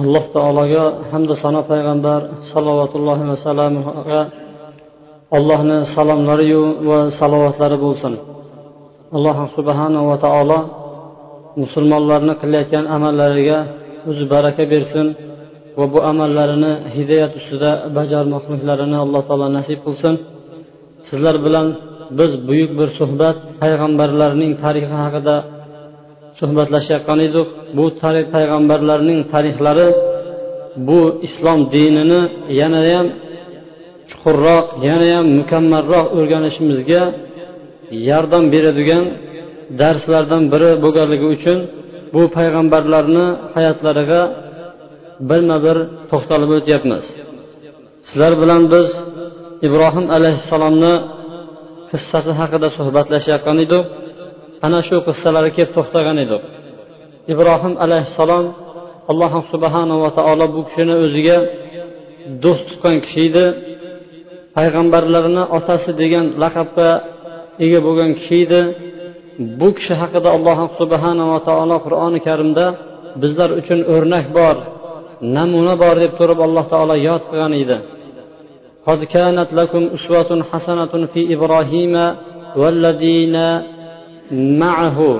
Alloh taologa hamda sano payg'ambar salovatullohi vasallamga allohni salomlariyu va salovatlari bo'lsin. Alloh subhanava taolo musulmonlarni qilayotgan amallariga o'zi baraka bersin va bu amallarini hidoyat ustida bajarmoqliklarini alloh taolo nasib qilsin. Sizlar bilan biz buyuk bir suhbat payg'ambarlarning tarixi haqida suhbatlashayotgan edik bu tarix payg'ambarlarning tarixlari bu islom dinini yanayam chuqurroq yanayam mukammalroq o'rganishimizga yordam beradigan darslardan biri bo'lganligi uchun bu payg'ambarlarni hayotlariga birma bir to'xtalib o'tyapmiz. Sizlar bilan biz ibrohim alayhissalomni qissasi haqida suhbatlashayotgan edik ana shu qissalarga kelib to'xtagan edik ibrohim alayhissalom alloh subhanava taolo bu kishini o'ziga do'st tutgan kishi edi payg'ambarlarni otasi degan laqabga ega bo'lgan kishi edi bu kishi haqida alloh subhanava taolo qur'oni karimda bizlar uchun o'rnak bor namuna bor deb turib alloh taolo yod qilgan edi قد كانت لكم أسوة حسنة في إبراهيم والذين maahu.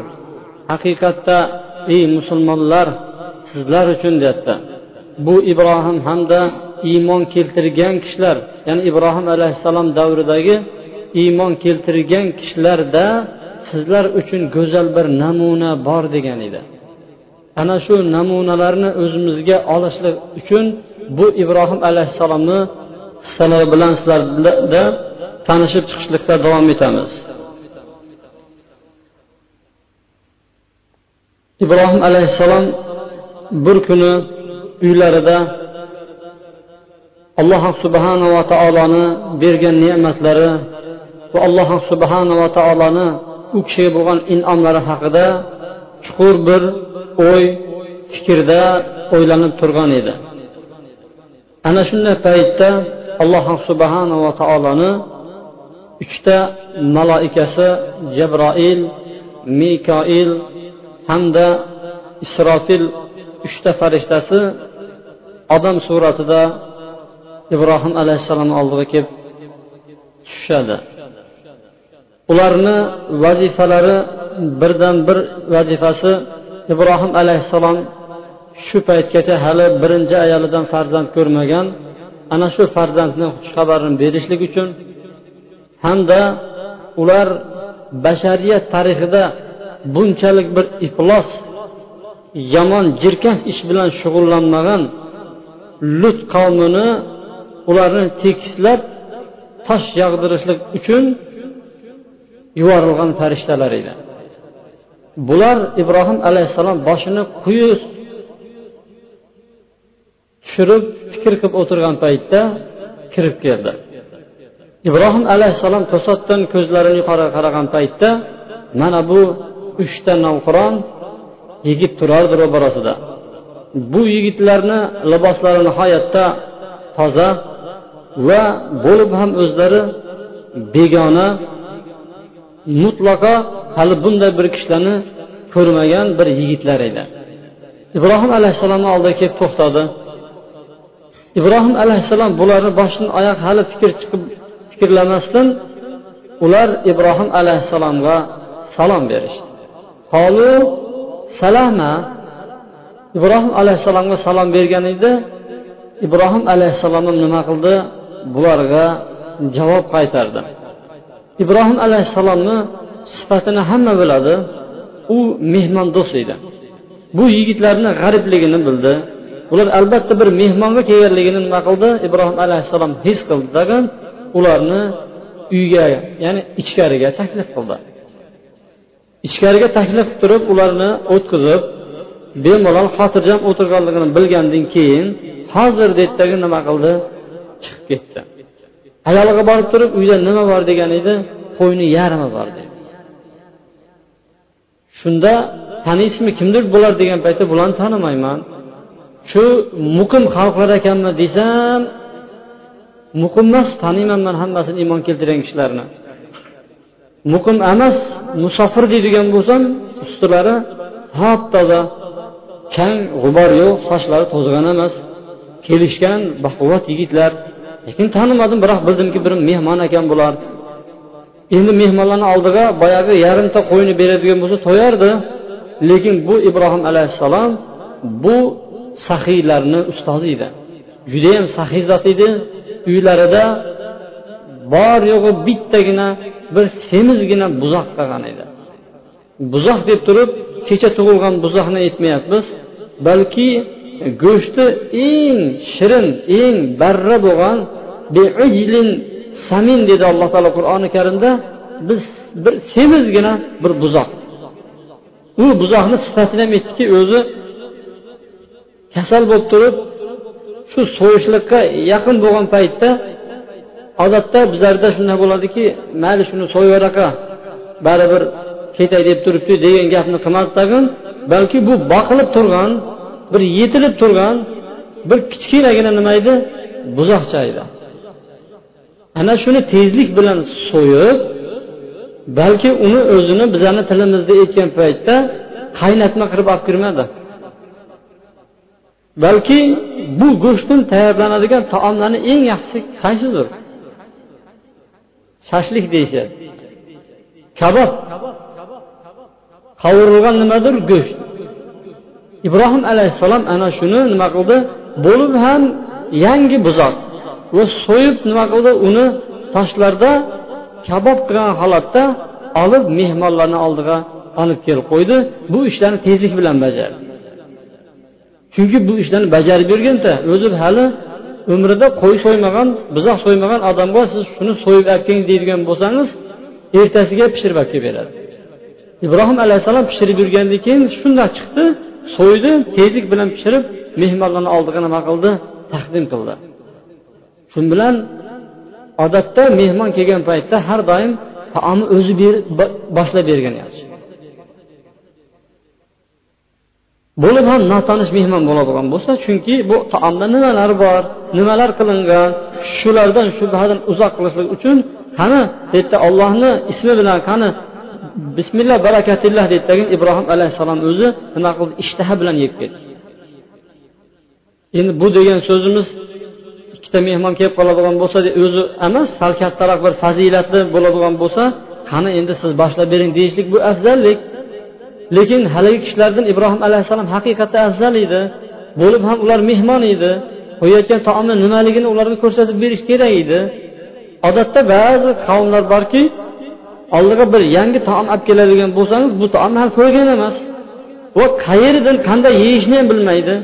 Haqiqatda ey musulmonlar sizlar uchun deyapti. Bu ibrohim hamda iymon keltirgan kishilar ya'ni ibrohim alayhissalom davridagi iymon keltirgan kishilarda sizlar uchun go'zal bir namuna bor degan edi. Ana shu namunalarni o'zimizga olishlik uchun bu ibrohim alayhissalomni qissalari bilan sizlarda tanishib chiqishlikda davom etamiz. Ibrohim alayhissalom bir kuni uylarida alloh subhanava taoloni bergan ne'matlari va alloh subhanava taoloni u kishiga bo'lgan inomlari haqida chuqur bir o'y fikrda o'ylanib turgan edi. Ana shunday paytda alloh subhanava taoloni uchta maloikasi jabroil mikoil hamda isrofil uchta farishtasi odam suratida ibrohim alayhissalomni oldiga kelib tushishadi. Ularni vazifalari birdan bir vazifasi ibrohim alayhissalom shu paytgacha hali birinchi ayolidan farzand ko'rmagan ana shu farzandni xushxabarini berishlik uchun hamda ular bashariyat tarixida bunchalik bir iflos yomon jirkanch ish bilan shug'ullanmagan lut qavmini ularni tekislab tosh yog'dirishlik uchun yuborilgan farishtalar edi. Bular ibrohim alayhissalom boshini quyi tushirib fikr qilib o'tirgan paytda kirib keldi. Ibrohim alayhissalom to'satdan ko'zlarini yuqoriga qaragan paytda mana bu uchta navqiron yigit turardi ro'barasida bu yigitlarni liboslari nihoyatda toza va bo'lib ham o'zlari begona mutlaqo hali bunday bir kishilarni ko'rmagan bir yigitlar edi. Ibrohim alayhissalomni oldiga kelib to'xtadi. Ibrohim alayhissalom bularni boshdan oyoq hali fikr chiqib fikrlamasdan ular ibrohim alayhissalomga salom berishdi. Qolu salama. Ibrohim alayhissalomga salom bergan edi. Ibrohim alayhissalom nima qildi? Bularga javob qaytardi. Ibrohim alayhissalomni sifatini hamma biladi. U mehmondo'st edi. Bu yigitlarni g'aribligini bildi. Ular albatta bir mehmonga kelganligini nima qildi? Ibrohim alayhissalom his qildi. Tag'in ularni uyga ya'ni ichkariga taklif qildi. Ichkariga taklif qilib turib ularni o'tkazib bemalol xotirjam o'tirganligini bilgandan keyin hozir deydidagi nima qildi? chiqib ketdi. Ayoliga borib turib uyda nima bor? degan edi qo'yni yarmi bor? dedi. Shunda taniysizmi kimdir bular? degan paytda bularni tanimayman. Shu muqim xalqlar ekanmi? desam muqim emas taniyman man hammasini iymon keltirgan kishilarni. Muqim emas musofir deydigan bo'lsam ustilari top toza kang g'ubor yo'q sochlari to'zg'an emas. Kelishgan baquvvat yigitlar lekin tanimadim biroq bildimki bir mehmon ekan bular. Endi mehmonlarni oldiga boyagi yarimta qo'yni beradigan bo'lsa to'yardi lekin bu ibrohim alayhissalom bu saxiylarni ustozi edi. Judayam saxiy zot edi uylarida bor yo'g'i bittagina bir semizgina buzoq qolgan edi. Buzoq deb turib kecha tug'ilgan buzoqni aytmayapmiz balki go'shti eng shirin eng barra bo'lgan samin dedi alloh taolo qur'oni karimda biz bir semizgina bir buzoq. U buzoqni sifatini ham aytdiki o'zi kasal bo'lib turib shu so'yishlikqa yaqin bo'lgan paytda odatda bizlarda shunday bo'ladiki mayli shuni so'yver baribir ketay deb turibdi degan gapni qilmadi tag'in balki bu boqilib turgan bir yetilib turgan bir kichkinagina nima edi? Buzoqcha edi ana shuni tezlik bilan so'yib balki uni o'zini bizani tilimizda aytgan paytda qaynatma qilib olib kirmadi. Balki bu go'shtdan tayyorlanadigan taomlarni eng yaxshisi qaysidir? Shashlik deyishadi. Kabob. Qovurilgan nimadir go'sht. Ibrohim alayhissalom ana shuni nima qildi? Bo'lib ham yangi buzoq. Va so'yib nima qildi? Uni toshlarda kabob qilgan holatda olib mehmonlarni oldiga olib kelib qo'ydi. Bu ishlarni tezlik bilan bajardi. Chunki bu ishlarni bajarib yurganda o'zi hali umrida qo'y so'ymagan buzoq so'ymagan odamga siz shuni so'yib olib keling deydigan bo'lsangiz ertasiga pishirib olib kelib beradi. Ibrohim alayhissalom pishirib yurgandan keyin shundoq chiqdi so'ydi tezlik bilan pishirib mehmonlarni oldiga nima qildi? Taqdim qildi. Shu bilan odatda mehmon kelgan paytda har doim taomni o'zi boshlab bergan yaxshi. Bo'lib ham notanish mehmon bo'ladigan bo'lsa chunki bu taomda nimalar bor nimalar qilingan shulardan shubhadan uzoq qilishlik uchun qani yerda ollohni ismi bilan qani bismillah barakatillah deydidagi ibrohim alayhissalom o'zi nima qildi ishtaha bilan yeb ketdi. Endi bu degan so'zimiz ikkita mehmon kelib qoladigan bo'lsa o'zi emas sal kattaroq bir fazilatli bo'ladigan bo'lsa qani endi siz boshlab bering deyishlik bu afzallik. Lekin haligi kishilardan ibrohim alayhissalom haqiqatda afzal edi. Bo'lib ham ular mehmon edi. Qo'yayotgan taomni nimaligini ularga ko'rsatib berish kerak edi. Odatda ba'zi qavmlar borki oldiga bir yangi taom olib keladigan bo'lsangiz bu taomni hali ko'rgan emas. Va qayerdan qanday yeyishni ham bilmaydi.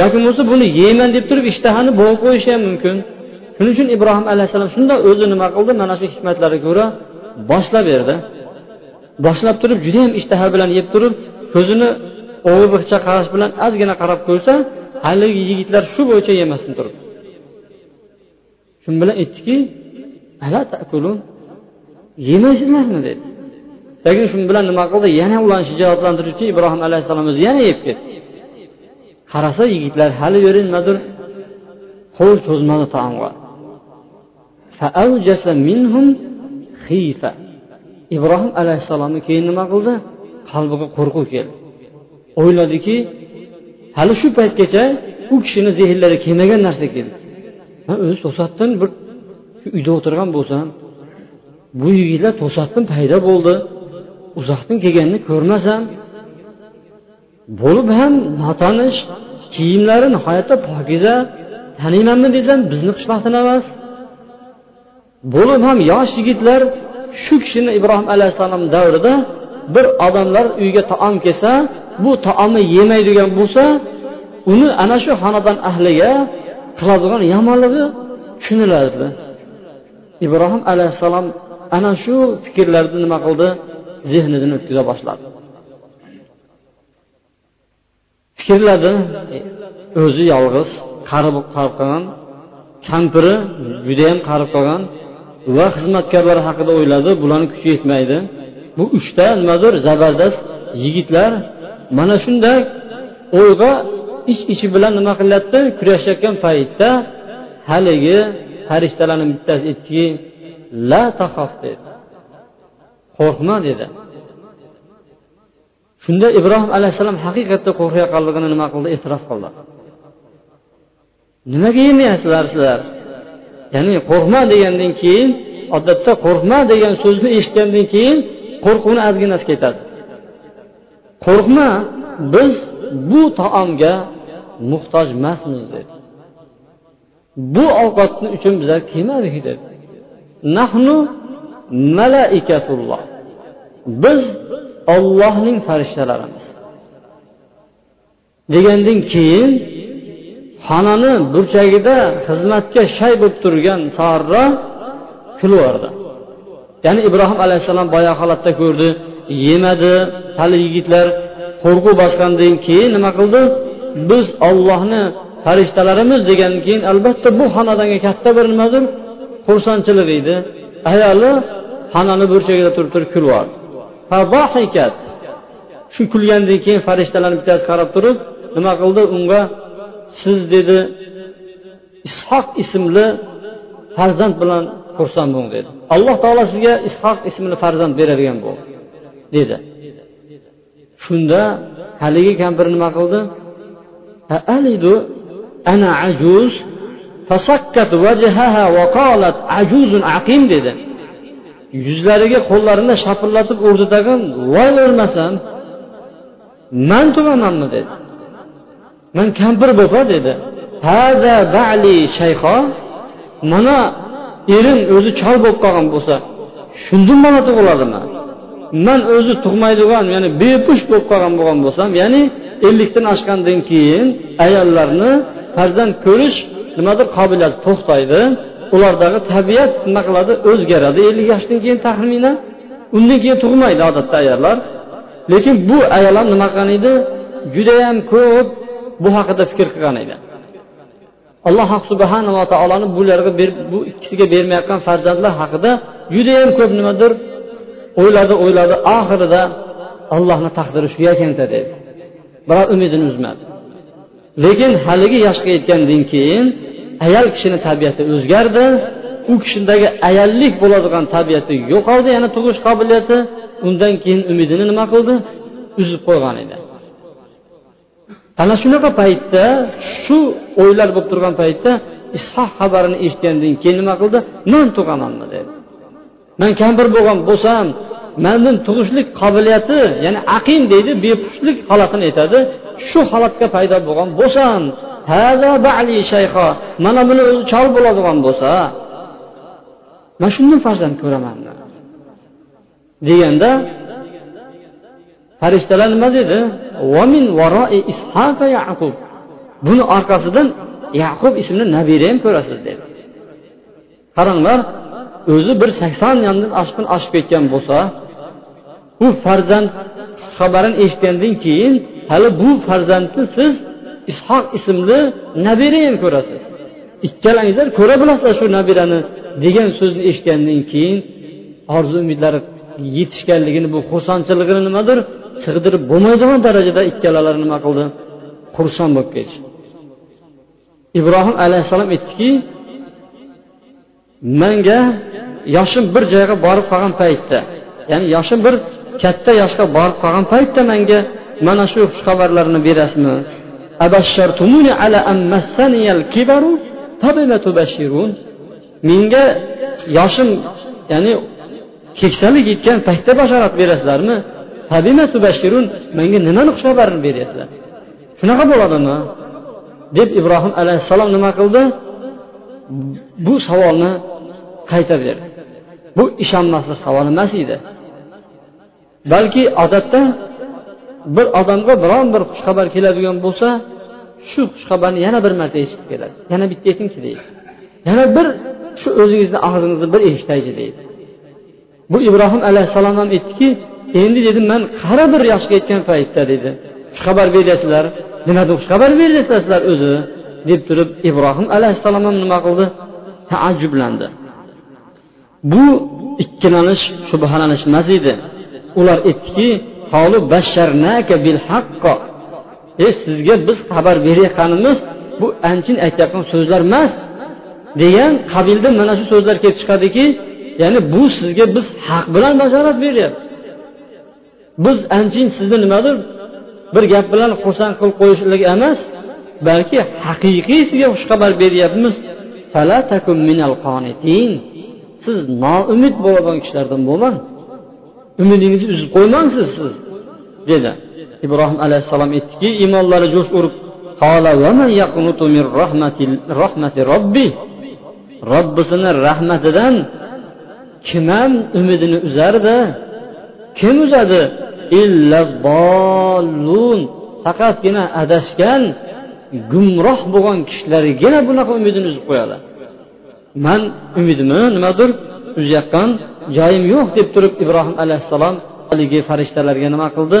Yoki bo'lmasa buni yeyman deb turib ishtahani bo'g'ib qo'yishi ham mumkin. Shuning uchun ibrohim alayhissalom shundoq o'zi nima qildi mana shu hikmatlarga ko'ra boshlab berdi. Boshlab turib judayam ishtaha bilan yeb turib ko'zini o'g'irliqcha qarash bilan ozgina qarab ko'rsa haligi yigitlar shu bo'yicha yemasdan turib. Shu bilan aytdiki yemaysizlarmi dedi. Lekin shu bilan nima qildi? Yana ularni shijoatlantirish uchun ibrohim alayhissalom o'zi yana yeb ketdi. Qarasa yigitlar hali yeri nimadir qo'l cho'zmadi taomga. Ibrohim alayhissalomni keyin nima qildi? Qalbiga qo'rquv keldi. O'yladiki hali shu paytgacha u kishini zehnlari kelmagan narsa keldi. Man o'zi to'satdan bir uyda o'tirgan bo'lsam bu yigitlar to'satdan paydo bo'ldi. Uzoqdan kelganini ko'rmasam bo'lib ham notanish kiyimlari nihoyatda pokiza taniymanmi desam bizni qishloqdan emas. Bo'lib ham yosh yigitlar shu kishini ibrohim alayhissalom davrida bir odamlar uyga taom kelsa bu taomni yemaydigan bo'lsa uni ana shu xonadon ahliga qiladigan yomonligi tushunilardi. Ibrohim alayhissalom ana shu fikrlarni nima qildi? Zehnidan o'tkaza boshladi. Fikrladi o'zi yolg'iz qarib qolib qolgan kampiri judayam qarib qolgan va xizmatkorlar haqida o'yladi bularni kuchi yetmaydi. Bu uchta nimadir zabardast yigitlar mana shunday o'yga ich ichi bilan nima qilyapti? Kurashayotgan paytda haligi farishtalarni bittasi aytdiki la tahof dedi. Qo'rqma dedi. Shunda ibrohim alayhissalom haqiqatda qo'rqayotganligini nima qildi? E'tirof qildi. Nimaga yemayapsizlar sizlar? Ya'ni qo'rqma degandan keyin odatda qo'rqma degan so'zni eshitgandan keyin qo'rquvni ozginasi ketadi. Qo'rqma biz bu taomga muhtoj emasmiz dedi. Bu ovqatni uchun bizlar kelmadik dedi. Nahnu malaikatulloh. Biz ollohning farishtalarimiz. Degandan keyin xonani burchagida xizmatga shay bo'lib turgan sarro kulaverdi ya'ni ibrohim alayhissalom boyagi holatda ko'rdi yemadi hali yigitlar qo'rquv bosgandan keyin nima qildi? Biz ollohni farishtalarimiz degandan keyin albatta bu xonadonga katta bir nimadir xursandchilik edi. Ayoli xonani burchagida turib turib kulyubordi shu kulgandan keyin farishtalarni bittasi qarab turib nima qildi? Unga siz dedi ishoq ismli farzand bilan xursand bo'ling dedi. Alloh taolo sizga ishoq ismli farzand beradigan bo'ldi dedi. Shunda haligi kampir nima qildi? Ana ajuz fasakkat vajhaha va qalat ajuzun aqim dedi. Yuzlariga qo'llarini shapillatib urdi voy o'lmasam man tugamanmi dedi. Man kampir bo'lpa dedi. Hada bali shayxo mana erim o'zi chol bo'lib qolgan bo'lsa shundan bola tug'iladimi? Man o'zi tug'maydigan ya'ni bepush bo'lib qolgan bo'lgan bo'lsam ya'ni ellikdan oshgandan keyin ayollarni farzand ko'rish nimadir qobiliyati to'xtaydi. Ulardagi tabiat nima qiladi? O'zgaradi ellik yoshdan keyin taxminan. Undan keyin tug'maydi odatda ayollar. Lekin bu ayol ham nima qilgan edi? Judayam ko'p bu haqida fikr qilgan edi. Alloh subhanava taoloni bularga bu ikkisiga bermayotgan farzandlar haqida judayam ko'p nimadir o'yladi o'yladi. Oxirida allohni taqdiri shu ekanda dedi biroq umidini uzmadi. Lekin haligi yoshga yetgandan keyin ayol kishini tabiati o'zgardi. U kishidagi ayollik bo'ladigan tabiati yo'qoldi yana tug'ish qobiliyati. Undan keyin umidini nima qildi? Uzib qo'ygan edi. Ana shunaqa paytda shu o'ylar bo'lib turgan paytda ishoq xabarini eshitgandan keyin nima qildi? Man tug'amanmi dedi. Man kampir bo'lgan bo'lsam mandan tug'ishlik qobiliyati ya'ni aqin deydi bepushlik holatini aytadi. Shu holatga paydo bo'lgan bo'lsam mana buni o'zi chol bo'ladigan bo'lsa man shundan farzand ko'raman deganda farishtalar nima dedi? Buni orqasidan yaqub ismli nabira ham ko'rasiz dedi. Qaranglar o'zi bir sakson yildan oshqin oshib ketgan bo'lsa bu farzand xabarini eshitgandan keyin hali bu farzandni siz ishoq ismli nabira ham ko'rasiz. Ikkalangizlar ko'ra bilasizlar shu nabirani degan so'zni eshitgandan keyin orzu umidlari yetishganligini bu xursandchiligini nimadir sig'dirib bo'lmaydigan darajada ikkalalari nima qildi? Xursand bo'lib ketishdi ibrohim alayhissalom aytdiki manga yoshim bir joyga borib qolgan paytda ya'ni yoshim bir katta yoshga borib qolgan paytda manga mana shu xushxabarlarni berasizmi? Menga yoshim ya'ni keksalik yetgan paytda bashorat berasizlarmi? Menga nimani xushxabarini beryapsizlar shunaqa bo'ladimi? deb ibrohim alayhissalom nima qildi? Bu savolni qayta berdi bu ishonmaslik savol emas edi. Balki odatda bir odamga biron bir xushxabar keladigan bo'lsa shu xushxabarni yana bir marta eshitib keladi. Yana bitta aytingchi deydi. Yana bir shu o'zingizni og'zingizni bir eshitaychi deydi. Bu ibrohim alayhissalom ham aytdiki endi dedi man qara bir yoshga yetgan paytda dedi. Xushxabar beryapsizlar nimadan xushxabar beryapsizlar sizlar o'zi? deb turib ibrohim alayhissalom ham nima qildi? Taajjublandi. Bu ikkilanish shubhalanish emas edi. Ular aytdiki e sizga biz xabar berayotganimiz bu anchin aytayotgan so'zlar emas degan qabilda mana shu so'zlar kelib chiqadiki ya'ni bu sizga biz haq bilan bashorat beryapmiz biz anchin sizni nimadir bir gap bilan xursand qilib qo'yishlik emas balki haqiqiy sizga xushxabar beryapmiz. Siz noumid bo'ladigan kishilardan bo'lmang. Umidingizni uzib qo'ymangsiz siz dedi. Ibrohim alayhissalom aytdiki iymonlari jo'sh urib robbisini rahmatidan kim ham umidini uzardi? Kim uzadi? Faqatgina adashgan gumroh bo'lgan kishilargina bunaqa umidini uzib qo'yadi. Man umidimni nimadir uzayotgan joyim yo'q deb turib ibrohim alayhissalom haligi farishtalarga nima qildi?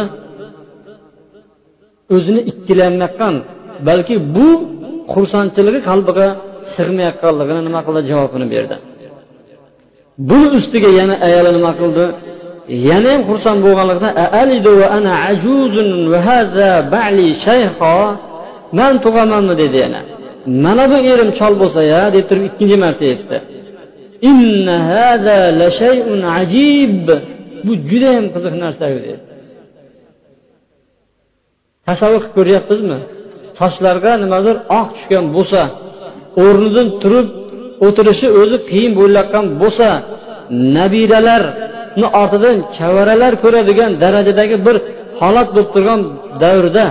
O'zini ikkilanmayotgan balki bu xursandchiligi qalbiga sig'mayotganligini nima qildi? Javobini berdi. Buni ustiga yana ayoli nima qildi? Yana ham xursand bo'lganligida man tug'amanmi? dedi yana. Mana bu erim chol bo'lsa ya deb turib ikkinchi marta aytdi. Inna haza la shayun ajib. Bu judayam qiziq narsa dedi tasavvur qilib ko'ryapmizmi? Sochlarga nimadir oq tushgan bo'lsa o'rnidan turib o'tirishi o'zi qiyin bo'layotgan bo'lsa nabiralarni ortidan chavaralar ko'radigan darajadagi bir holat bo'lib turgan davrda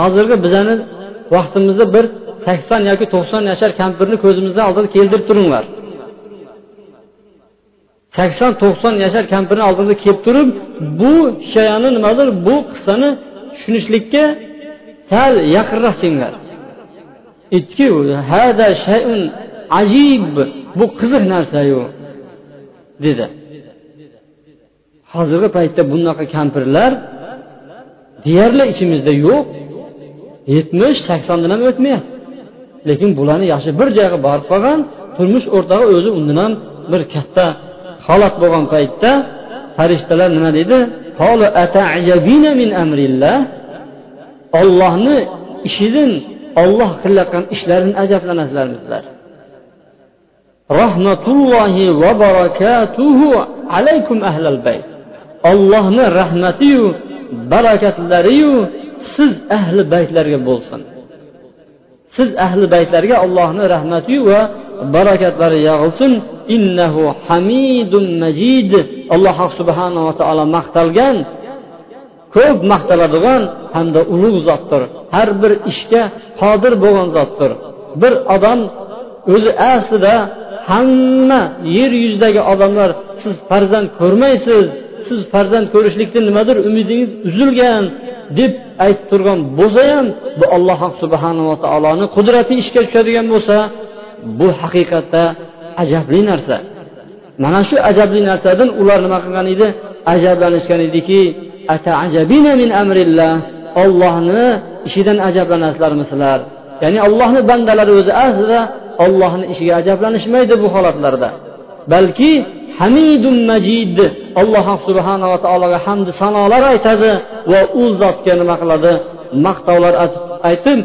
hozirgi bizani vaqtimizda bir sakson yoki to'qson yashar kampirni ko'zimizni oldiga keltirib turinglar. Sakson to'qson yashar kampirni oldimizga kelib turib bu hikoyani nimadir bu qissani tushunishlikka sal yaqinroq kelinglar. Aytdiki hada shayun ajib bu qiziq narsayu dedi. Hozirgi paytda bunaqa kampirlar deyarli ichimizda yo'q. Yetmish saksondan ham o'tmayapti. Lekin bularni yaxshi bir joyga borib qolgan turmush o'rtog'i o'zi undan ham bir katta holat bo'lgan paytda farishtalar nima deydi? Ollohni ishidan olloh qilayotgan ishlaridan ajablanasizlarmi sizlar rahmatullohi va barakatuhu alaykum ahlal bayt. Ollohni rahmatiyu barakatlariyu siz ahli baytlarga bo'lsin. Siz ahli baytlarga allohni rahmatiyu va barakatlari yog'ilsin. Innahu hamidun majid. Alloh subhanava taolo maqtalgan ko'p maqtaladigan hamda ulug' zotdir. Har bir ishga qodir bo'lgan zotdir. Bir odam o'zi aslida hamma yer yuzidagi odamlar siz farzand ko'rmaysiz siz farzand ko'rishlikdan nimadir umidingiz uzilgan deb aytib turgan bo'lsa ham bu alloh subhanava taoloni qudrati ishga tushadigan bo'lsa bu haqiqatda ajabli narsa. Mana shu ajabli narsadan ular nima qilgan edi? Ajablanishgan ediki ollohni ishidan ajablanasizlarmi sizlar ya'ni ollohni bandalari o'zi aslida ollohni ishiga ajablanishmaydi bu holatlarda. Balki hamidun majid alloh subhanava taologa hamdi sanolar aytadi va u zotga nima qiladi? Maqtovlar aytib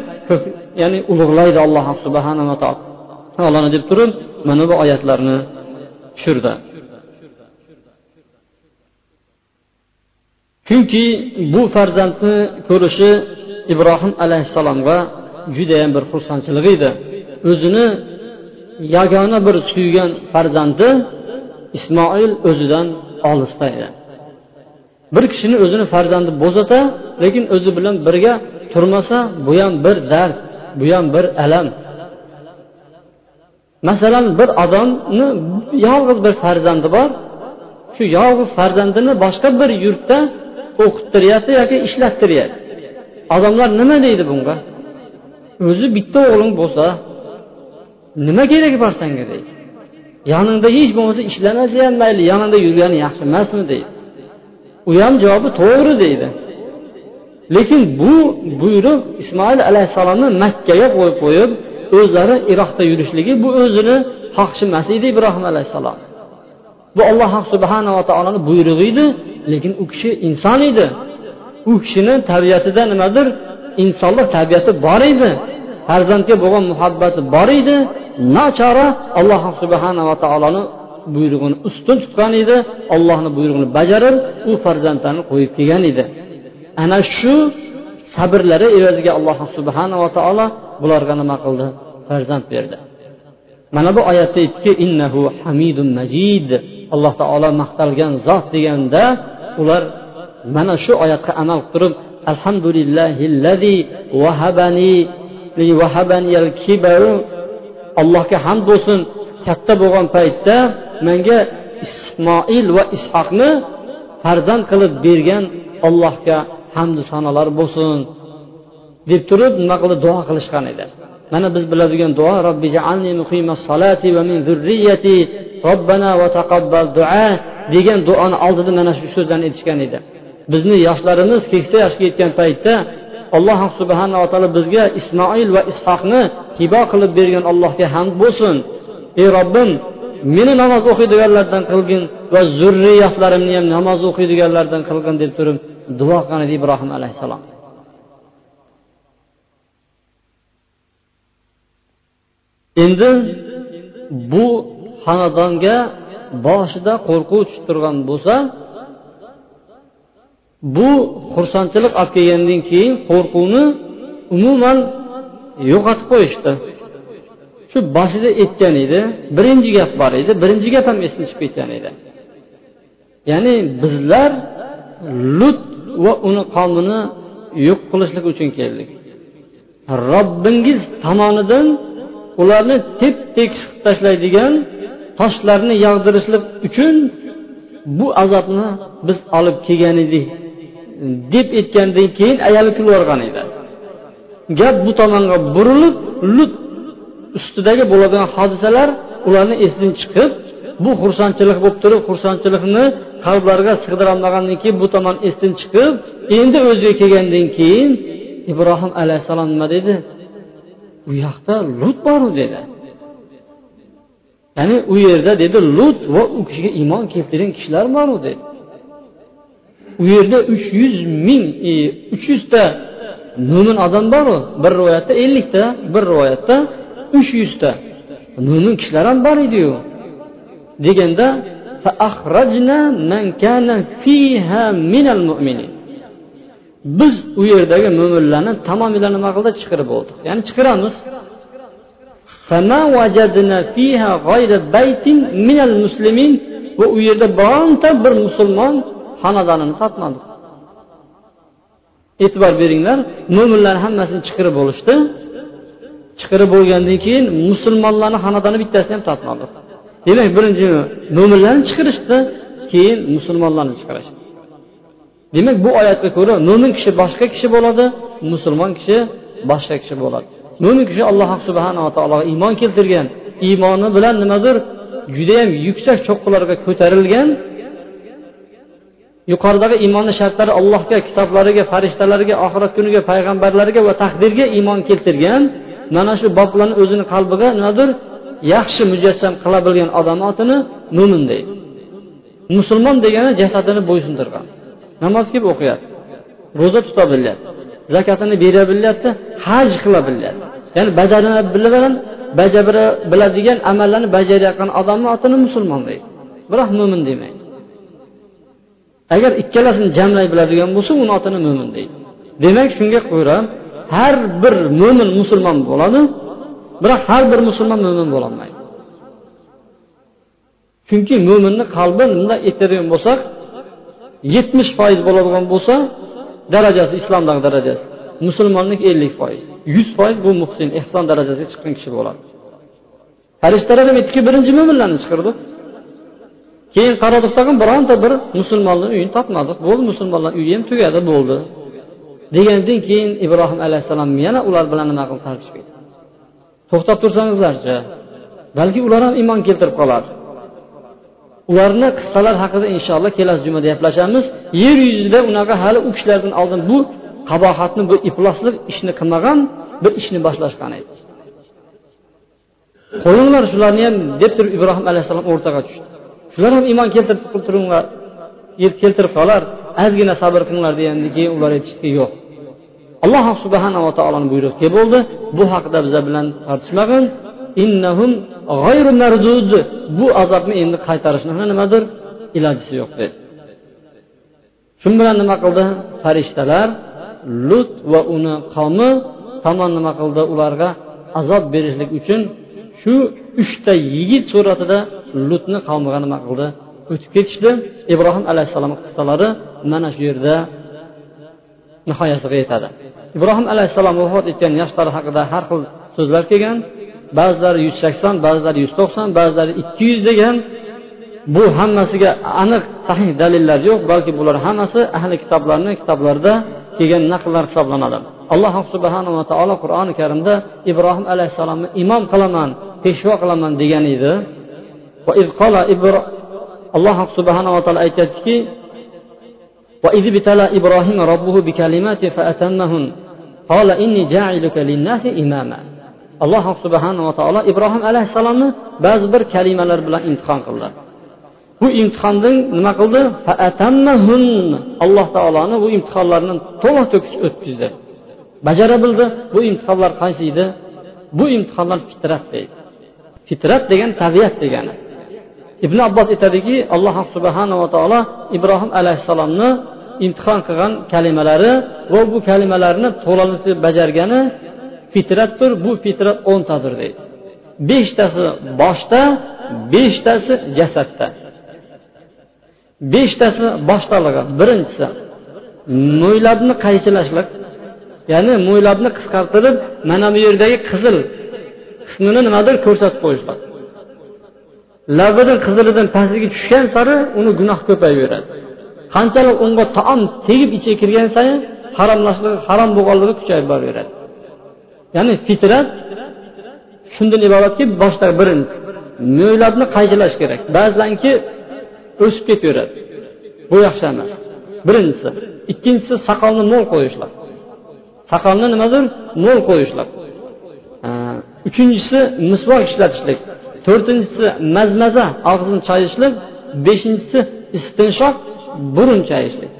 ya'ni ulug'laydi alloh subhanava taoloni deb turib mana bu oyatlarni tushirdi. Chunki bu farzandni ko'rishi ibrohim alayhissalomga judayam bir xursandchilik edi. O'zini yagona bir suygan farzandi ismoil o'zidan olisda edi. Bir kishini o'zini farzandi bo'zata lekin o'zi bilan birga turmasa bu ham bir dard bu ham bir alam. Masalan bir odamni yolg'iz bir farzandi bor shu yolg'iz farzandini boshqa bir yurtda o'qittiryapti yoki ishlattiryapti odamlar nima deydi bunga? O'zi bitta o'g'ling bo'lsa nima keragi bor sanga deydi. Yoningda hech bo'lmasa ishlamasa ham mayli yoningda yurgani yaxshi emasmi deydi. U ham javobi to'g'ri deydi. Lekin bu buyruq ismoil alayhissalomni makkaga qo'yib qo'yib o'zlari iroqda yurishligi bu o'zini xohishi emas edi ibrohim alayhissalom. Bu alloh subhanava taoloni buyrug'i edi lekin u kishi inson edi. U kishini tabiatida nimadir insonlik tabiati bor edi. Farzandga bo'lgan muhabbati bor edi nachora alloh subhanava taoloni buyrug'ini ustun tutgan edi ollohni buyrug'ini bajarib u farzandlarni qo'yib kelgan edi. Ana shu sabrlari evaziga alloh subhanava taolo bularga nima qildi? Farzand berdi. Mana bu oyatda aytdiki innahu hamidun majid. Alloh taolo maqtalgan zot deganda ular mana shu oyatga amal qilib turib alhamdulillahillazi vahabani allohga hamd bo'lsin. Katta bo'lgan paytda menga ismoil va ishoqni farzand qilib bergan allohga hamdu sanolar bo'lsin. Deb turib nima qilib duo qilishgan edi. Mana biz biladigan duo robbi salati va min zurriyati robbana va taqabbal duo degan duoni oldida mana shu so'zlarni aytishgan edi. Bizni yoshlarimiz keksa yoshga yetgan paytda alloh subhanava taolo bizga ismoil va ishoqni hibo qilib bergan allohga hamd bo'lsin. Ey robbim meni namoz o'qiydiganlardan qilgin va zurriyatlarimni ham namoz o'qiydiganlardan qilgin deb turib duo qilgan edi ibrohim alayhissalom. Endi bu xonadonga boshida qo'rquv tushib turgan bo'lsa bu xursandchilik olib kelgandan keyin qo'rquvni umuman yo'qotib qo'yishdi. Shu boshida aytgan edi birinchi gap bor edi birinchi gap ham esdan chiqib ketgan edi. Ya'ni bizlar lut va uni qavmini yo'q qilishlik uchun keldik. Robbingiz tomonidan ularni tep tekis qilib tashlaydigan toshlarni yog'dirishlik uchun bu azobni biz olib kelgan edik. Deb aytgandan keyin ayoli kulib yuborgan edi. Gap bu tomonga burilib lut ustidagi bo'ladigan hodisalar ularni esidan chiqib bu xursandchilik bo'lib turib xursandchilikni qalblariga sig'dirolmagandan keyin bu tomon esdan chiqib endi o'ziga kelgandan keyin ibrohim alayhissalom nima dedi? U yoqda lut boru dedi. Ya'ni u yerda dedi lut va u kishiga iymon keltirgan kishilar boru dedi. U yerda uch yuz ming e, uch yuzta mo'min odam boru. Bir rivoyatda ellikta bir rivoyatda uch yuzta mo'min kishilar ham bor ediyu. Deganda biz u yerdagi mo'minlarni tamomila nima qildi chiqirib bo'ldik ya'ni chiqiramiz. Va u yerda bironta bir musulmon xonadonini topmadik e'tibor beringlar mo'minlar hammasini chiqirib bo'lishdi. Chiqirib bo'lgandan keyin musulmonlarni xonadoni bittasini ham topmadik demak birinchi mo'minlarni chiqarishdi keyin musulmonlarni chiqarishdi. Demak bu oyatga ko'ra mo'min kishi boshqa kishi bo'ladi musulmon kishi boshqa kishi bo'ladi. Mo'min kishi alloh subhanava taologa iymon keltirgan. Iymoni bilan nimadir judayam yuksak cho'qqilarga ko'tarilgan yuqoridagi iymonni shartlari allohga kitoblariga farishtalarga oxirat kuniga payg'ambarlarga va taqdirga iymon keltirgan mana shu boblarni o'zini qalbiga nimadir yaxshi mujassam qila bilgan odam otini mo'min deydi. Musulmon degani jasadini bo'ysundirgan namoz kelib o'qiyapti ro'za tuta bilyapti zakatini bera bilyapti haj qila bilyapti. Ya'ni bajara bilan bajara biladigan amallarni bajarayotgan odamni otini musulmon deydi. Biroq mo'min demaydi. Agar ikkalasini jamlay biladigan bo'lsa uni otini mo'min deydi. Demak shunga ko'ra har bir mo'min musulmon bo'ladi biroq har bir musulmon mo'min bo'lolmaydi. Chunki mo'minni qalbi bunday aytadigan bo'lsak yetmish foiz bo'ladigan bo'lsa darajasi islomdagi darajasi musulmonlik ellik foiz yuz foiz bu muhsin ehson darajasiga chiqqan kishi bo'ladi. Farishtalar ham aytdiki birinchi mo'minlarni chiqardi keyin qaradik tag'in bironta bir musulmonni uyini topmadik. Bo'ldi musulmonlar uyi ham tugadi bo'ldi. Degandan keyin ibrohim alayhissalom yana ular bilan nima qilib tartishib to'xtab tursangizlarchi balki ular ham iymon keltirib qoladi ularni qissalar haqida inshaalloh kelasi jumada gaplashamiz. Yer yuzida unaqa hali u kishilardan oldin bu qabohatni bu ifloslik ishni qilmagan bir ishni boshlashgan edi. Qo'yinglar shularni ham deb turib ibrohim alayhissalom o'rtaga tushdi. Shular ham iymon keltirib turinglar keltirib qolar ozgina sabr qilinglar degandan keyin ular aytishdiki yo'q. Alloh subhanava taoloni buyrug'i bo'ldi. Bu haqida biza bilan tortishmagin. Innahum g'ayru mardud. Bu azobni endi qaytarishni nimadir ilojisi yo'q. Dedi shu bilan nima qildi? Farishtalar lut va uni qavmi tomon nima qildi? Ularga azob berishlik uchun shu uchta yigit suratida lutni qavmiga nima qildi o'tib ketishdi. Ibrohim alayhissalom qissalari mana shu yerda nihoyasiga yetadi. Ibrohim alayhissalom vafot etgan yoshlari haqida har xil so'zlar kelgan. Ba'zilari yuz sakson ba'zilari yuz to'qson ba'zilari ikki yuz degan. Bu hammasiga aniq sahih dalillar yo'q balki bular hammasi ahli kitoblarni kitoblarida kelgan naqllar hisoblanadi. Alloh subhanava taolo qur'oni karimda ibrohim alayhissalomni imom qilaman peshvo qilaman degan edi. alloh subhanava taolo aytyaptiki وإذ ابتلى إبراهيم ربه بكلمات فأتمهن قال إني جاعلك للناس إماما alloh subhanava taolo ibrohim alayhissalomni ba'zi bir kalimalar bilan imtihon qildi bu imtihondan nima qildi alloh taoloni bu imtihonlarni to'liq to'kis o'tkazdi bajara bildi bu imtihonlar qaysi edi bu imtihonlar fitrat deydi fitrat degan tabiat degani Ibn abbos aytadiki alloh subhanava taolo ibrohim alayhissalomni imtihon qilgan kalimalari va bu kalimalarni to'lig'icha bajargani fitratdir. Bu fitrat o'ntadir deydi. Beshtasi boshda beshtasi jasadda. Beshtasi boshdalig'i. Birinchisi mo'ylabni qaychilashlik ya'ni mo'ylabni qisqartirib mana bu yerdagi qizil qismini nimadir ko'rsatib qo'yishlik. Labini qizilidan pastiga tushgan sari uni gunoh ko'payaveradi qanchalik unga taom tegib ichiga kirgan sayin haromlashligi harom bo'lganligi kuchayib boraveradi. Ya'ni fitrat shundan iboratki boshda birinchi mo'ylabni qaychilash kerak. Ba'zilarniki o'sib ketaveradi. Bu yaxshi emas. Birinchisi. Ikkinchisi soqolni mo'l qo'yishlar. Soqolni nimadir mo'l qo'yishlar. Uchinchisi misvok ishlatishlik. To'rtinchisi mazmaza og'zini chayishlik beshinchisi istinshoq burun chayishlik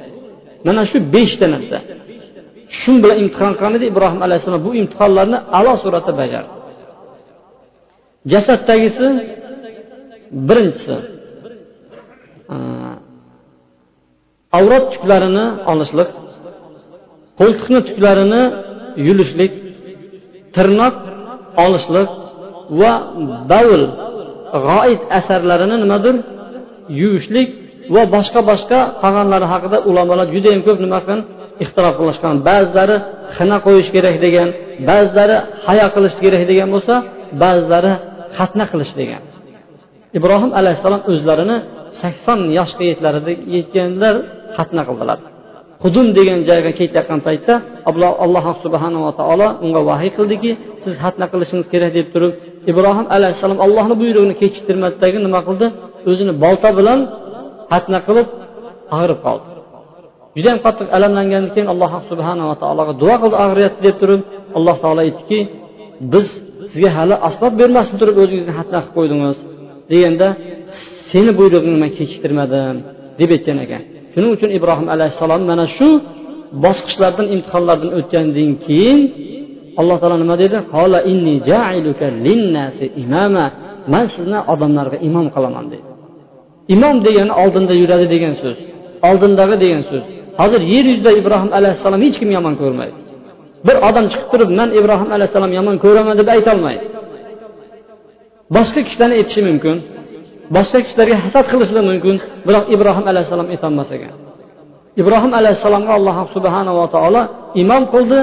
mana shu beshta narsa. Shu bilan imtihon qilgan edi ibrohim alayhissalom bu imtihonlarni a'lo suratda bajardi jasaddagisi birinchisi. Avrat tuklarini olishlik qo'ltiqni tuklarini yulishlik tirnoq olishlik va davl g'oiz asarlarini nimadir? Yuvishlik va boshqa boshqa qolganlari haqida ulamolar judayam ko'p nima qilgan? Ixtirof qilishgan. Ba'zilari xina qo'yish kerak degan ba'zilari hayo qilish kerak degan bo'lsa ba'zilari xatna qilish degan. Ibrohim alayhissalom o'zlarini sakson yoshga yetlarida yetganlar xatna qildilar. Hudum degan joyga ketayotgan paytda alloh subhanava taolo unga vahiy qildiki siz xatna qilishingiz kerak deb turib ibrohim alayhissalom allohni buyrug'ini kechiktirmasdagi nima qildi? O'zini bolta bilan xatna qilib og'rib qoldi. Judayam qattiq alamlangandan keyin alloh subhanava taologa duo qildi og'riyapti deb turib. Alloh taolo aytdiki biz sizga hali asbob bermasdan turib o'zingizni xatna qilib qo'ydingiz. Deganda seni buyrug'ingni man kechiktirmadim deb aytgan ekan. Shuning uchun ibrohim alayhissalom mana shu bosqichlardan imtihonlardan o'tgandan keyin alloh taolo nima dedi? Man sizni odamlarga imom qilaman dedi. Imom degani oldinda yuradi degan so'z oldindagi degan so'z. Hozir yer yuzida ibrohim alayhissalom hech kim yomon ko'rmaydi. Bir odam chiqib turib man ibrohim alayhissalom yomon ko'raman deb aytolmaydi boshqa kishilarni aytishi mumkin boshqa kishilarga hasad qilishligi mumkin biroq ibrohim alayhissalom aytolmas ekan. Ibrohim alayhissalomga alloh subhanava taolo imom qildi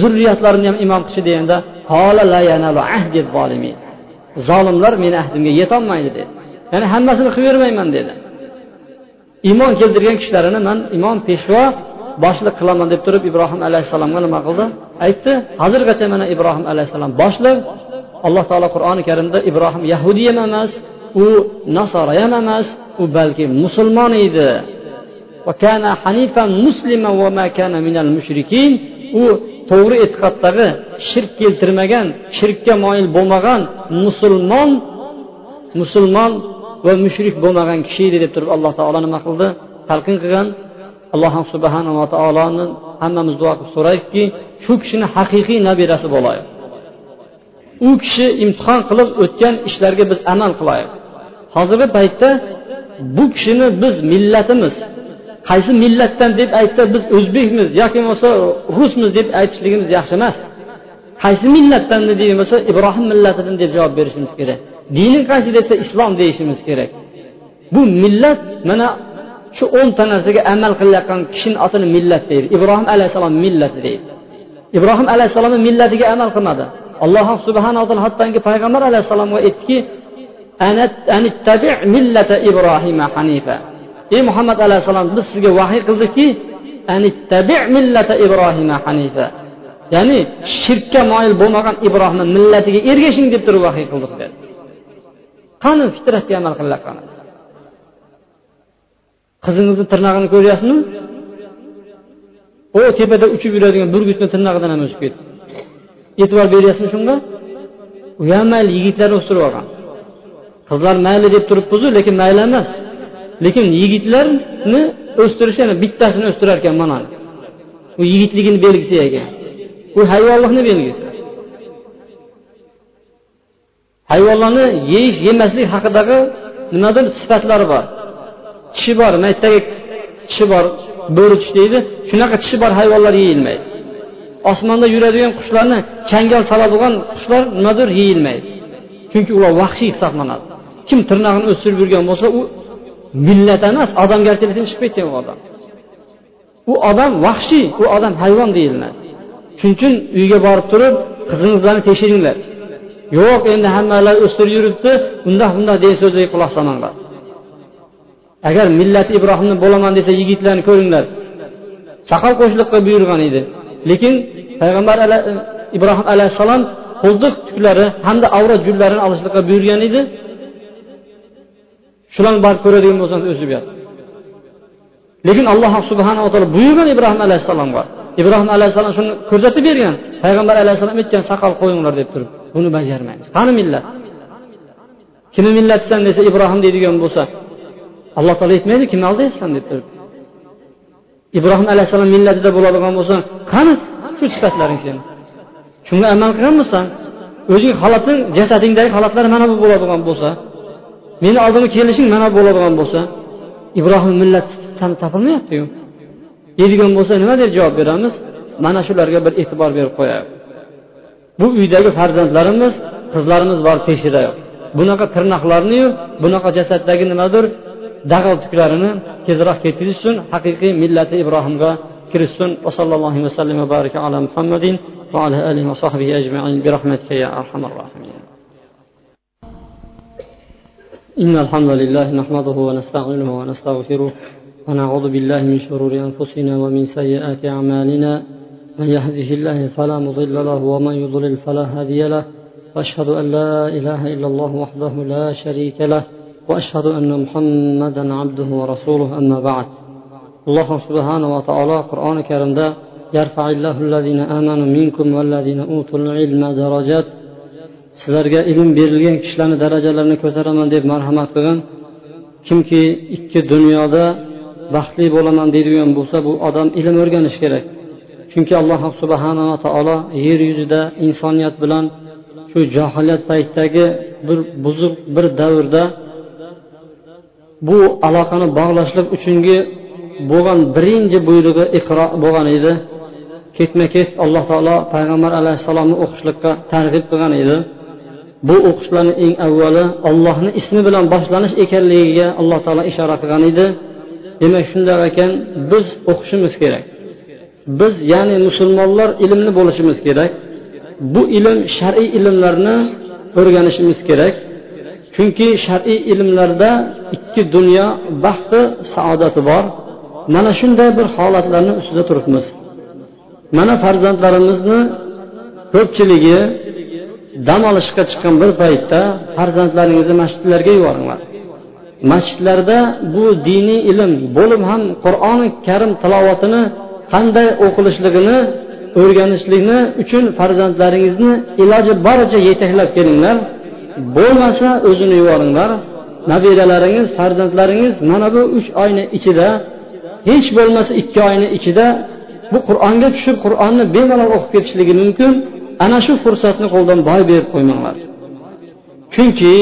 zurriyatlarini ham imom qilishdi deganda zolimlar meni ahdimga yetolmaydi dedi. Ya'ni hammasini qilib bermayman dedi. Iymon keltirgan kishilarini man imom peshvo boshliq qilaman deb turib ibrohim alayhissalomga nima qildi? Aytdi hozirgacha mana ibrohim alayhissalom boshliq. Alloh taolo qur'oni karimda ibrohim yahudiy ham emas u nasora ham emas u balki musulmon edi. U to'g'ri e'tiqoddagi shirk keltirmagan shirkka moyil bo'lmagan musulmon musulmon va mushrik bo'lmagan kishi edi deb turib alloh taolo nima qildi? Talqin qilgan. Alloh subhanava taoloni hammamiz duo qilib so'raylikki shu kishini haqiqiy nabirasi bo'laylik. U kishi imtihon qilib o'tgan ishlarga biz amal qilaylik. Hozirgi paytda bu kishini biz millatimiz qaysi millatdan deb aytsa biz o'zbekmiz yoki bo'lmasa rusmiz deb aytishligimiz yaxshi emas. Qaysi millatdan degan bo'lsa ibrohim millatidan deb javob berishimiz kerak. Dining qaysi desa islom deyishimiz kerak. Bu millat mana shu o'nta narsaga amal qilayotgan kishini otini millat deydi. Ibrohim alayhissalom millati deydi. Ibrohim alayhissalomni millatiga amal qilmadi. Alloh subhanaa taolo hattoki payg'ambar alayhissalomga aytdiki millata ibrohima hanifa. Ey muhammad alayhissalom biz sizga vahiy qildikki millata ibrohima hanifa. Ya'ni shirkka moyil bo'lmagan ibrohimni millatiga ergashing deb turib vahiy qildik dedi. Qani fitratga amal qilayotganimiz qizingizni tirnog'ini ko'ryapsizmi? U tepada uchib yuradigan burgutni tirnog'idan ham o'sib ketdi. E'tibor beryapsizmi shunga? U ham mayli yigitlar o'stirib olgan. Qizlar mayli deb turibmizu lekin mayli emas. Lekin yigitlarni o'stirish yana bittasini o'stirar ekan mana. U yigitligini belgisi ekan. U hayvonlikni belgisi. Hayvonlarni yeyish yemaslik haqidagi nimadir sifatlari bor. Tishi bor maytdagi tishi bor bo'ri tish deydi. Shunaqa tishi bor hayvonlar yeyilmaydi. Osmonda yuradigan qushlarni changal soladigan qushlar nimadir yeyilmaydi. Chunki ular vahshiy hisoblanadi. Kim tirnog'ini o'stirib yurgan bo'lsa u millat emas odamgarchilikdan chiqib ketgan u odam. U odam vahshiy u odam hayvon deyiladi. Shuning uchun uyga borib turib qizingizlarni tekshiringlar yo'q endi hammalar o'stirib yuribdi undoq bundoq degan so'zlarga quloq solmanglar. Agar millati ibrohimni bo'laman desa yigitlarni ko'ringlar. Soqol qo'shliqqa buyurgan edi. Lekin payg'ambar ibrohim alayhissalom qo'ldiq tuklari hamda avrat jullarini olishlikqa buyurgan edi. Shularni borib ko'radigan bo'lsangiz o'sib yotdi lekin alloh subhanava taolo buyurgan ibrohim alayhissalomga ibrohim alayhissalom shuni ko'rsatib bergan. Payg'ambar alayhissalom aytgan soqol qo'yinglar deb turib buni bajarmaymiz qani millat? Kimni millatisan desa ibrohim deydigan bo'lsa alloh taolo aytmaydi kimni aldayapsan deb turib. Ibrohim alayhissalom millatida bo'ladigan bo'lsa qani shu sifatlaring seni shunga amal qilganmisan? O'zing holating jasadingdagi holatlar mana bu bo'ladigan bo'lsa meni oldimga kelishing mana bu bo'ladigan bo'lsa ibrohim millati topilmayaptiyu. Deydigan bo'lsa nima deb javob beramiz? Mana shularga bir e'tibor berib qo'yaylik. Bu uydagi farzandlarimiz qizlarimiz borib tekshiraylik bunaqa tirnoqlarniyu bunaqa jasaddagi nimadir dag'al tuklarini tezroq ketkazishsin haqiqiy millati ibrohimga kirishsin. Va sallallohu vasallam va baraka ala muhammadin va ala alihi va sahbihi ajmain. Bi rahmatika ya arhamar rohimin إن الحمد لله نحمده ونستعينه ونستغفره ونعوذ بالله من شرور أنفسنا ومن سيئات أعمالنا. من يهده الله فلا مضل له ومن يضلل فلا هادي له. وأشهد أن لا إله إلا الله وحده لا شريك له. وأشهد أن محمدا عبده ورسوله أما بعد. الله سبحانه وتعالى قرآن كريم يرفع الله الذين آمنوا منكم والذين أوتوا العلم درجات sizlarga ilm berilgan kishilarni darajalarini ko'taraman deb marhamat qilgin kimki ikki dunyoda baxtli bo'laman deydigan bo'lsa bu odam ilm o'rganishi kerak. Chunki alloh subhanava taolo yer yuzida insoniyat bilan shu johiliyat paytidagi bir buzuq bir davrda bu aloqani bog'lashlik uchungi bo'lgan birinchi buyrug'i iqro bo'lgan edi. Ketma ket alloh taolo payg'ambar alayhissalomni o'qishlikqa targ'ib qilgan edi. Bu o'qishlarni eng avvali ollohni ismi bilan boshlanish ekanligiga alloh taolo ishora qilgan edi. Demak shundoq ekan biz o'qishimiz kerak. Biz ya'ni musulmonlar ilmli bo'lishimiz kerak. Bu ilm shar'iy ilmlarni o'rganishimiz kerak. Chunki shar'iy ilmlarda ikki dunyo baxti saodati bor. Mana shunday bir holatlarni ustida turibmiz. Mana farzandlarimizni ko'pchiligi dam olishga chiqqan bir paytda farzandlaringizni masjidlarga yuboringlar. Masjidlarda bu diniy ilm bo'lib ham qur'oni karim tilovatini qanday o'qilishligini o'rganishlikni uchun farzandlaringizni iloji boricha yetaklab kelinglar. Bo'lmasa o'zini yuboringlar. Nabiralaringiz farzandlaringiz mana bu uch oyni ichida hech bo'lmasa ikki oyni ichida bu qur'onga tushib qur'onni bemalol o'qib ketishligi mumkin. Ana shu fursatni qo'ldan boy berib qo'ymanglar. Chunki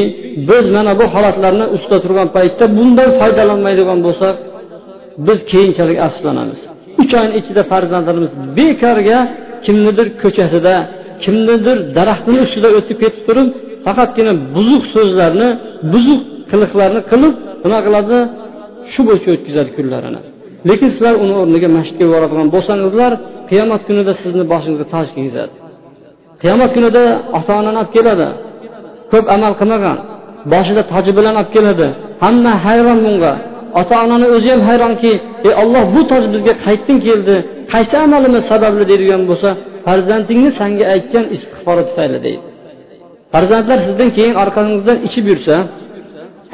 biz mana bu holatlarni ustida turgan paytda bundan foydalanmaydigan bo'lsak biz keyinchalik afsuslanamiz. Uch oyni ichida farzandlarimiz bekorga kimnidir ko'chasida kimnidir daraxtini ustida o'tib ketib turib faqatgina buzuq so'zlarni buzuq qiliqlarni qilib nima qiladi shu bo'yicha o'tkazadi kunlarini. Lekin sizlar uni o'rniga masjidga boradigan bo'lsangizlar qiyomat kunida sizni boshingizga toj kiygizadi. Qiyomat kunida ota onani olib keladi. Ko'p amal qilmagan boshida toji bilan olib keladi. Hamma hayron bunga. Ota onani o'zi ham hayronki ey olloh bu toj bizga qayerdan keldi. Qaysi amalimiz sababli deydigan bo'lsa farzandingni sanga aytgan istig'fori tufayli deydi. Farzandlar sizdan keyin orqangizdan ichib yursa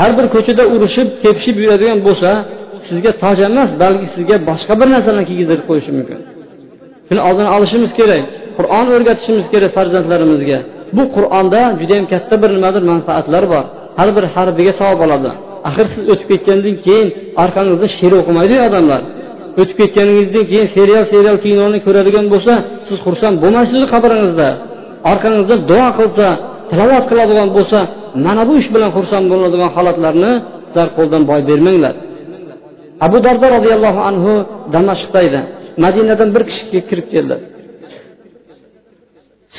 har bir ko'chada urushib tepishib yuradigan bo'lsa sizga toj emas balki sizga boshqa bir narsani kiygizib qo'yishi mumkin. Shuni oldini olishimiz kerak. Qur'on o'rgatishimiz kerak farzandlarimizga. Bu qur'onda judayam katta bir nimadir manfaatlar bor. Har bir harbiga savob oladi. Axir siz o'tib ketgandan keyin orqangizda she'r o'qimaydiyu odamlar. O'tib ketganingizdan keyin serial serial kinoni ko'radigan bo'lsa siz xursand bo'lmaysiz qabringizda? Orqangizdan duo qilsa tilovat qiladigan bo'lsa mana bu ish bilan xursand bo'ladigan holatlarni sizlar qo'ldan boy bermanglar. Abu dardo roziyallohu anhu damashqda edi. Madinadan bir kishi kirib keldi.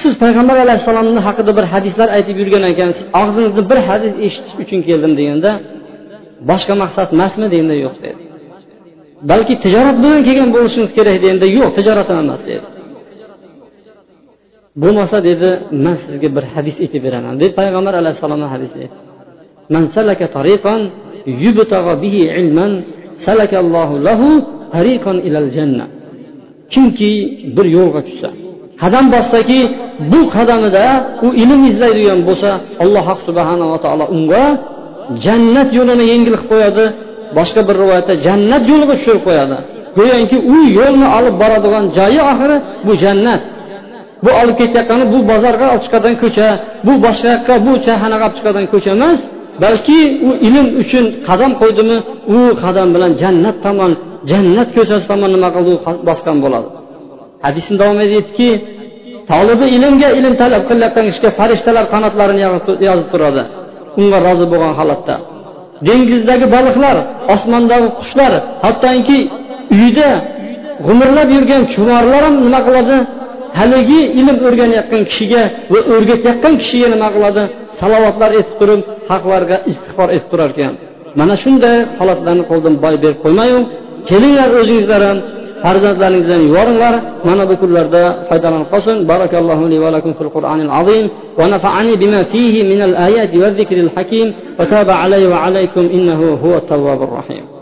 Siz payg'ambar alayhissalomni haqida bir hadislar aytib yurgan ekansiz og'zingizda bir hadis eshitish uchun keldim deganda boshqa maqsad emasmi deganda yo'q dedi. Balki tijorat bilan kelgan bo'lishingiz kerak deganda yo'q tijorat emas dedi. Bo'lmasa dedi man sizga bir hadis aytib beraman deb payg'ambar alayhissalomni hadisi. Man salaka tariqan yubtagha bihi ilman salakallohu lahu tariqan ilal janna. Kimki bir yo'lga tushsa. Qadam bossaki bu qadamida u ilm izlaydigan bo'lsa alloh subhanava taolo unga jannat yo'lini yengil qilib qo'yadi. Boshqa bir rivoyatda jannat yo'liga tushirib qo'yadi. Go'yoki u yo'lni olib boradigan joyi oxiri bu jannat. Bu olib ketayotgani bu bozorga olib chiqadigan ko'cha bu boshqa yoqqa bu choyxonaga olib chiqadigan ko'cha emas balki u ilm uchun qadam qo'ydimi u qadam bilan jannat tomon jannat ko'chasi tomon nima qildi u bosgan bo'ladi? Hadisni davom etyaptiki tolibi ilmga ilm talab qilayotgan kishiga farishtalar qanotlarini yozib turadi. Unga rozi bo'lgan holatda. Dengizdagi baliqlar osmondagi qushlar hattoki uyda g'umirlab yurgan chumorlar ham nima qiladi? Haligi ilm o'rganayotgan kishiga va o'rgatayotgan kishiga nima qiladi? Salovatlar aytib turib haqlarga istig'for etib turar ekan mana shunday holatlarni qo'ldan boy berib qo'ymayu. Kelinglar o'zingizlar ham. Farzandlaringizdan yuboringlar mana bu kunlarda foydalanib qolsin barakallohu li va lakum fil qur'anil azim va nafa'ani bima fihi min al ayati va zikril hakim va taba alayhi va alaykum innahu huvat tawwabur rahim